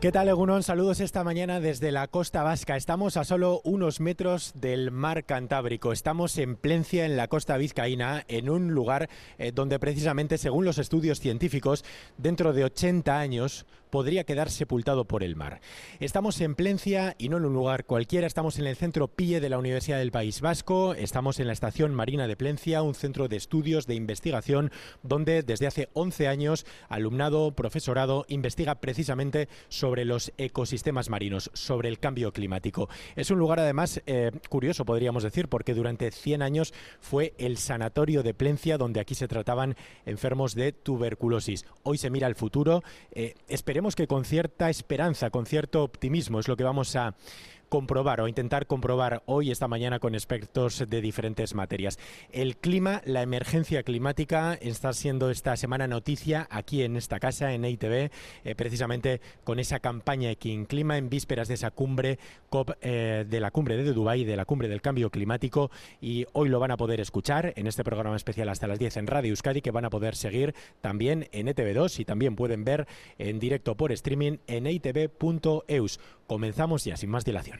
¿Qué tal, Egunon? Saludos esta mañana desde la costa vasca. Estamos a solo unos metros del mar Cantábrico. Estamos en Plencia, en la costa vizcaína, en un lugar eh, donde precisamente, según los estudios científicos, dentro de 80 años podría quedar sepultado por el mar. Estamos en Plencia y no en un lugar cualquiera, estamos en el centro PIE de la Universidad del País Vasco, estamos en la estación marina de Plencia, un centro de estudios, de investigación, donde desde hace 11 años alumnado, profesorado, investiga precisamente sobre los ecosistemas marinos, sobre el cambio climático. Es un lugar además eh, curioso, podríamos decir, porque durante 100 años fue el sanatorio de Plencia, donde aquí se trataban enfermos de tuberculosis. Hoy se mira al futuro. Eh, esperemos que con cierta esperanza, con cierto optimismo, es lo que vamos a comprobar o intentar comprobar hoy, esta mañana, con expertos de diferentes materias. El clima, la emergencia climática, está siendo esta semana noticia aquí en esta casa, en EITV, eh, precisamente con esa campaña Ekin Clima en vísperas de esa cumbre COP eh, de la cumbre de Dubái, de la cumbre del cambio climático. Y hoy lo van a poder escuchar en este programa especial hasta las 10 en Radio Euskadi, que van a poder seguir también en ETV2 y también pueden ver en directo por streaming en eitv.eus. Comenzamos ya, sin más dilación.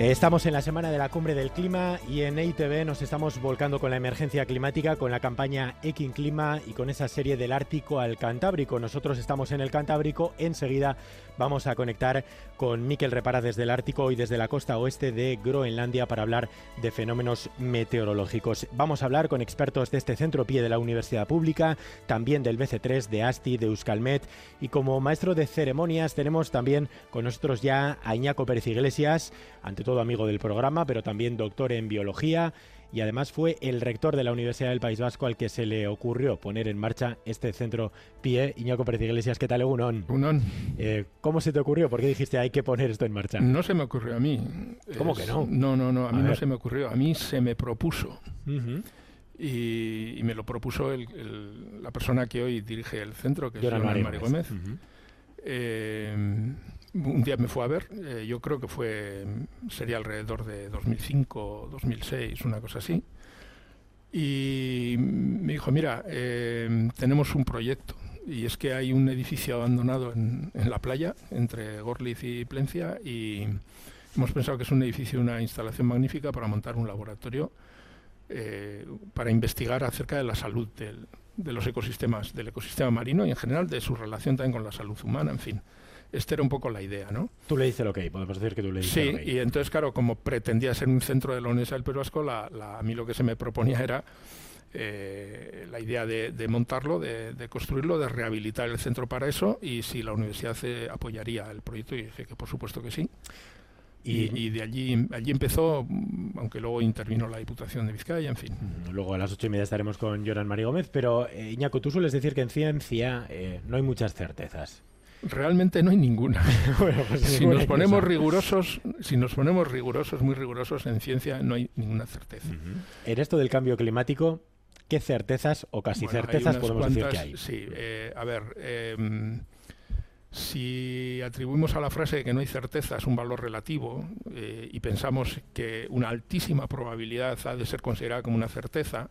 Estamos en la semana de la cumbre del clima y en EITV nos estamos volcando con la emergencia climática, con la campaña Ekin Clima y con esa serie del Ártico al Cantábrico. Nosotros estamos en el Cantábrico, enseguida vamos a conectar con Miquel Repara desde el Ártico y desde la costa oeste de Groenlandia para hablar de fenómenos meteorológicos. Vamos a hablar con expertos de este centro pie de la Universidad Pública, también del BC3, de ASTI, de Euskalmet y como maestro de ceremonias tenemos también con nosotros ya a Iñaco Pérez Iglesias, ante todo amigo del programa, pero también doctor en biología y además fue el rector de la Universidad del País Vasco al que se le ocurrió poner en marcha este centro PIE. Iñaco Pérez Iglesias, ¿qué tal, Unón? Unón. Eh, ¿Cómo se te ocurrió? ¿Por qué dijiste hay que poner esto en marcha? No se me ocurrió a mí. ¿Cómo que no? No, no, no, a, mí no se me ocurrió, a mí se me propuso. y, me lo propuso la persona que hoy dirige el centro, que es María Gómez un día me fue a ver, eh, yo creo que fue, sería alrededor de 2005, 2006, una cosa así, y me dijo, mira, eh, tenemos un proyecto, y es que hay un edificio abandonado en, la playa, entre Gorliz y Plencia, y hemos pensado que es un edificio, una instalación magnífica para montar un laboratorio eh, para investigar acerca de la salud de los ecosistemas, del ecosistema marino y en general de su relación también con la salud humana, en fin. Esta era un poco la idea, ¿no? Tú le dices lo que hay, podemos decir que tú le dices Sí, y entonces, claro, como pretendía ser un centro de la Universidad del País Vasco, la, a mí lo que se me proponía era eh, la idea de, montarlo, de, construirlo, de rehabilitar el centro para eso y si la universidad apoyaría el proyecto y dije que por supuesto que sí. Y, de allí allí empezó, aunque luego intervino la Diputación de Vizcaya, en fin. Luego a las ocho y media estaremos con Joran María Gómez, pero eh, Iñaco, tú sueles decir que en ciencia eh, no hay muchas certezas. Realmente no hay ninguna. Pues si nos ponemos rigurosos, si nos ponemos rigurosos, muy rigurosos en ciencia, no hay ninguna certeza. En esto del cambio climático, ¿qué certezas o casi certezas podemos decir que hay? Sí, eh, a ver, em, si atribuimos a la frase que no hay certezas un valor relativo eh, y pensamos que una altísima probabilidad ha de ser considerada como una certeza,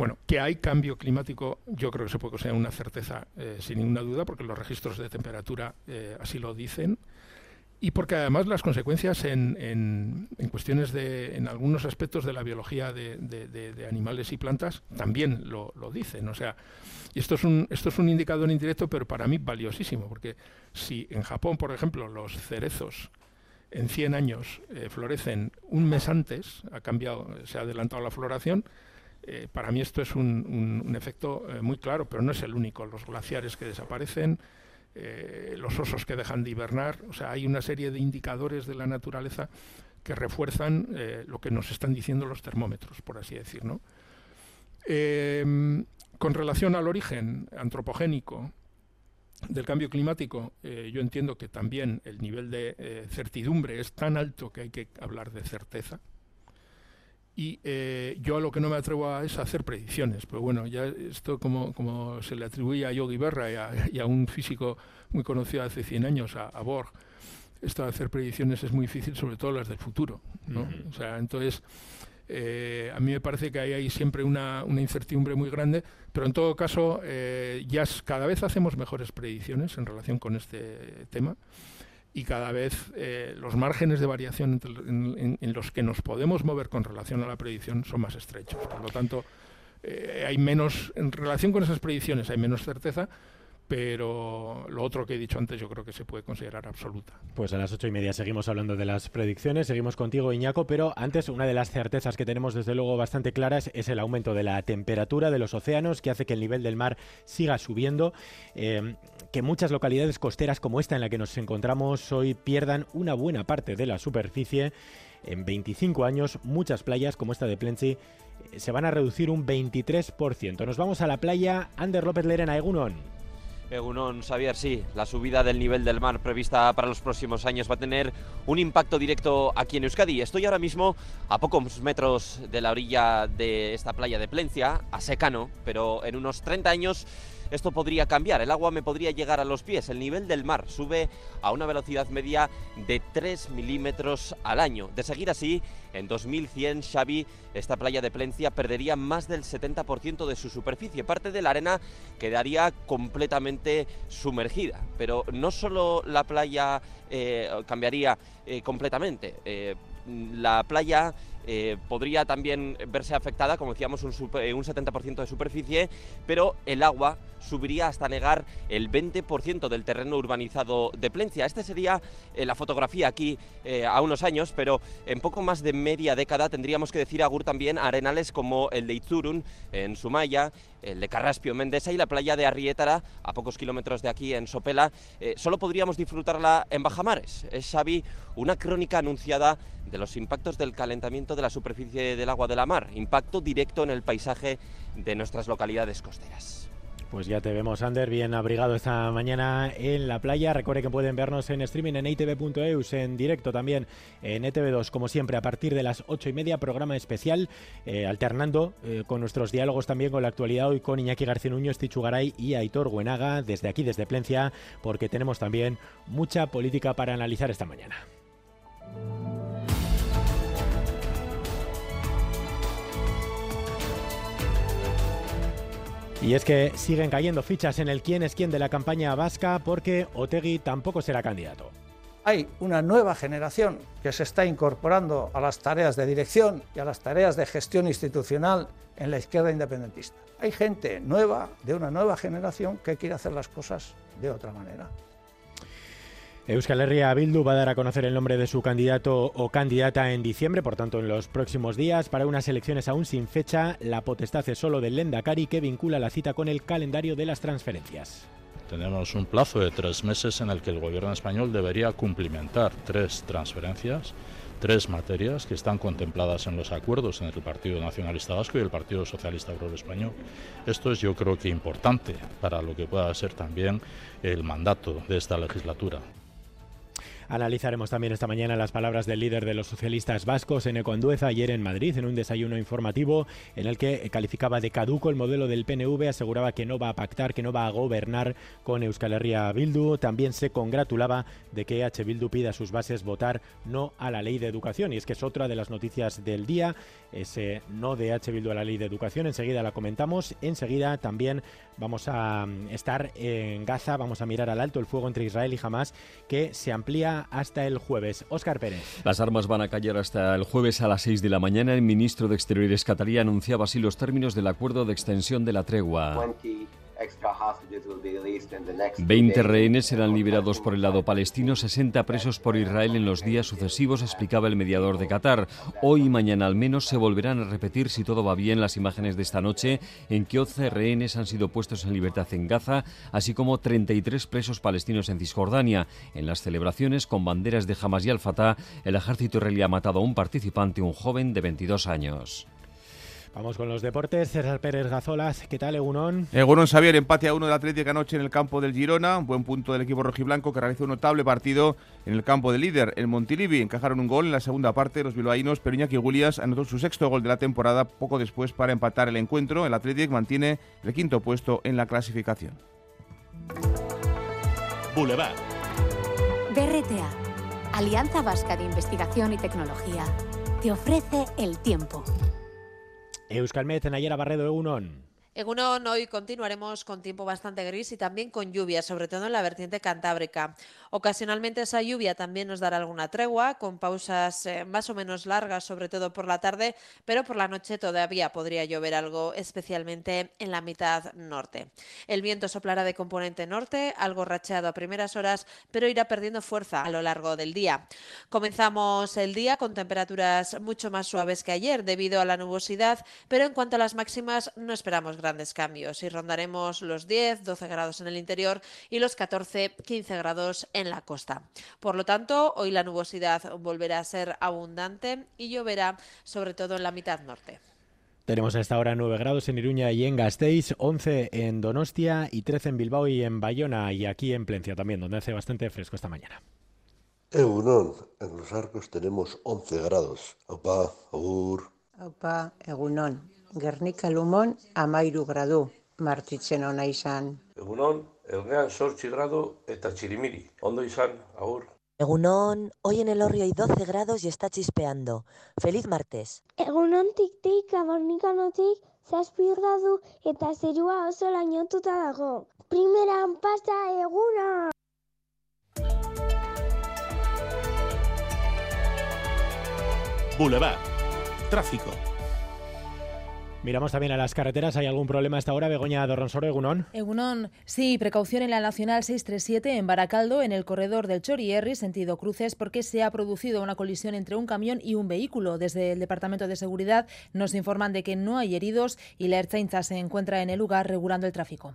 bueno, que hay cambio climático, yo creo que se puede considerar una certeza eh, sin ninguna duda, porque los registros de temperatura eh, así lo dicen, y porque además las consecuencias en, en, cuestiones de, en algunos aspectos de la biología de, de, animales y plantas también lo, lo, dicen. O sea, y esto es, un, esto es un indicador indirecto, pero para mí valiosísimo, porque si en Japón, por ejemplo, los cerezos en 100 años eh, florecen un mes antes, ha cambiado, se ha adelantado la floración, eh, para mí esto es un, efecto eh, muy claro, pero no es el único. Los glaciares que desaparecen, eh, los osos que dejan de hibernar, o sea, hay una serie de indicadores de la naturaleza que refuerzan lo que nos están diciendo los termómetros, por así decir, ¿no? Em, con relación al origen antropogénico del cambio climático, yo entiendo que también el nivel de certidumbre es tan alto que hay que hablar de certeza. Y eh, yo a lo que no me atrevo a es a hacer predicciones, pero bueno, ya esto como, como se le atribuye a Yogi Berra y a, un físico muy conocido hace 100 años, a, a Borg, esto de hacer predicciones es muy difícil, sobre todo las del futuro. ¿no? O sea, entonces, eh, a mí me parece que hay, hay siempre una, una, incertidumbre muy grande, pero en todo caso, eh, ya cada vez hacemos mejores predicciones en relación con este tema y cada vez eh, los márgenes de variación en, en, los que nos podemos mover con relación a la predicción son más estrechos. Por lo tanto, hay menos, en relación con esas predicciones hay menos certeza, pero lo otro que he dicho antes yo creo que se puede considerar absoluta. Pues a las ocho y media seguimos hablando de las predicciones, seguimos contigo Iñaco, pero antes una de las certezas que tenemos desde luego bastante claras es el aumento de la temperatura de los océanos que hace que el nivel del mar siga subiendo, eh, que muchas localidades costeras como esta en la que nos encontramos hoy pierdan una buena parte de la superficie. En 25 años muchas playas como esta de Plenty eh, se van a reducir un 23%. Nos vamos a la playa Ander López Lerena Egunon. Egunon, Xavier, sí, la subida del nivel del mar prevista para los próximos años va a tener un impacto directo aquí en Euskadi. Estoy ahora mismo a pocos metros de la orilla de esta playa de Plencia, a secano, pero en unos 30 años esto podría cambiar. El agua me podría llegar a los pies. El nivel del mar sube a una velocidad media de 3 milímetros al año. De seguir así, en 2100, Xavi, esta playa de Plencia perdería más del 70% de su superficie. Parte de la arena quedaría completamente sumergida. Pero no solo la playa eh, cambiaría eh, completamente. Eh, la playa eh, podría también verse afectada, como decíamos, un, eh, un 70% de superficie, pero el agua subiría hasta negar el 20% del terreno urbanizado de Plencia. Esta sería eh, la fotografía aquí a unos años, pero en poco más de media década tendríamos que decir agur también arenales como el de Itzurun en Sumaya, el de Carraspio Mendesa y la playa de Arriétara, a pocos kilómetros de aquí en Sopela. solo podríamos disfrutarla en Bajamares. Es, Xavi, una crónica anunciada de los impactos del calentamiento de la superficie del agua de la mar, impacto directo en el paisaje de nuestras localidades costeras. Pues ya te vemos, Ander, bien abrigado esta mañana en la playa. Recuerde que pueden vernos en streaming en itv.eus, en directo también en ETV2, como siempre, a partir de las ocho y media, programa especial, eh, alternando eh, con nuestros diálogos también con la actualidad hoy con Iñaki García Nuño, y Aitor Buenaga, desde aquí, desde Plencia, porque tenemos también mucha política para analizar esta mañana. Y es que siguen cayendo fichas en el quién es quién de la campaña vasca porque Otegui tampoco será candidato. Hay una nueva generación que se está incorporando a las tareas de dirección y a las tareas de gestión institucional en la izquierda independentista. Hay gente nueva, de una nueva generación, que quiere hacer las cosas de otra manera. Euskal Herria Bildu va a dar a conocer el nombre de su candidato o candidata en diciembre, por tanto en los próximos días, para unas elecciones aún sin fecha. La potestad es solo del Lendakari que vincula la cita con el calendario de las transferencias. Tenemos un plazo de tres meses en el que el gobierno español debería cumplimentar tres transferencias, tres materias que están contempladas en los acuerdos entre el Partido Nacionalista Vasco y el Partido Socialista Obrero Español. Esto es yo creo que importante para lo que pueda ser también el mandato de esta legislatura. Analizaremos también esta mañana las palabras del líder de los socialistas vascos en Econdueza ayer en Madrid en un desayuno informativo en el que calificaba de caduco el modelo del PNV, aseguraba que no va a pactar, que no va a gobernar con Euskal Herria Bildu. También se congratulaba de que H. Bildu pida a sus bases votar no a la ley de educación. Y es que es otra de las noticias del día, ese no de H. Bildu a la ley de educación. Enseguida la comentamos. Enseguida también vamos a estar en Gaza, vamos a mirar al alto el fuego entre Israel y Hamas que se amplía hasta el jueves. Óscar Pérez. Las armas van a callar hasta el jueves a las 6 de la mañana. El ministro de Exteriores catarí anunciaba así los términos del acuerdo de extensión de la tregua. 20 rehenes serán liberados por el lado palestino, 60 presos por Israel en los días sucesivos, explicaba el mediador de Qatar. Hoy y mañana al menos se volverán a repetir, si todo va bien, las imágenes de esta noche en que 11 rehenes han sido puestos en libertad en Gaza, así como 33 presos palestinos en Cisjordania. En las celebraciones con banderas de Hamas y Al-Fatah, el ejército israelí ha matado a un participante, un joven de 22 años. Vamos con los deportes. César Pérez Gazolas, ¿qué tal, Egunon? Egunon Xavier, empate a uno del Atlético anoche en el campo del Girona. Buen punto del equipo rojiblanco que realizó un notable partido en el campo del líder, el Montilivi. Encajaron un gol en la segunda parte los bilbaínos, pero Iñaki Gulias anotó su sexto gol de la temporada poco después para empatar el encuentro. El Atlético mantiene el quinto puesto en la clasificación. Boulevard. BRTA, Alianza Vasca de Investigación y Tecnología, te ofrece el tiempo. Euskalmet, Nayera Barredo, Egunon. En hoy continuaremos con tiempo bastante gris y también con lluvia, sobre todo en la vertiente cantábrica. Ocasionalmente esa lluvia también nos dará alguna tregua, con pausas eh, más o menos largas, sobre todo por la tarde, pero por la noche todavía podría llover algo, especialmente en la mitad norte. El viento soplará de componente norte, algo racheado a primeras horas, pero irá perdiendo fuerza a lo largo del día. Comenzamos el día con temperaturas mucho más suaves que ayer debido a la nubosidad, pero en cuanto a las máximas no esperamos grandes cambios y rondaremos los 10, 12 grados en el interior y los 14, 15 grados en la costa. Por lo tanto, hoy la nubosidad volverá a ser abundante y lloverá sobre todo en la mitad norte. Tenemos hasta ahora 9 grados en Iruña y en Gasteiz, 11 en Donostia y 13 en Bilbao y en Bayona y aquí en Plencia también, donde hace bastante fresco esta mañana. Egunon, en los arcos tenemos 11 grados. Opa, agur. Opa, egunon. Gernika Lumon amairu gradu, martitzen ona izan. Egunon, elgean sortzi gradu eta txirimiri. Ondo izan, agur. Egunon, hoy en el Orrio hay 12 grados y está chispeando. Feliz martes. Egunon tik-tik, abornikanotik, zazpi gradu eta zerua oso lainotuta dago. Primeran pasa eguna! Boulevard. Tráfico. Miramos también a las carreteras. ¿Hay algún problema hasta ahora? Begoña Dorronsoro, Egunón. Egunón, sí, precaución en la Nacional 637 en Baracaldo, en el corredor del Chorierri, sentido cruces, porque se ha producido una colisión entre un camión y un vehículo. Desde el Departamento de Seguridad nos informan de que no hay heridos y la Ertzaintza se encuentra en el lugar regulando el tráfico.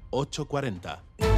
840.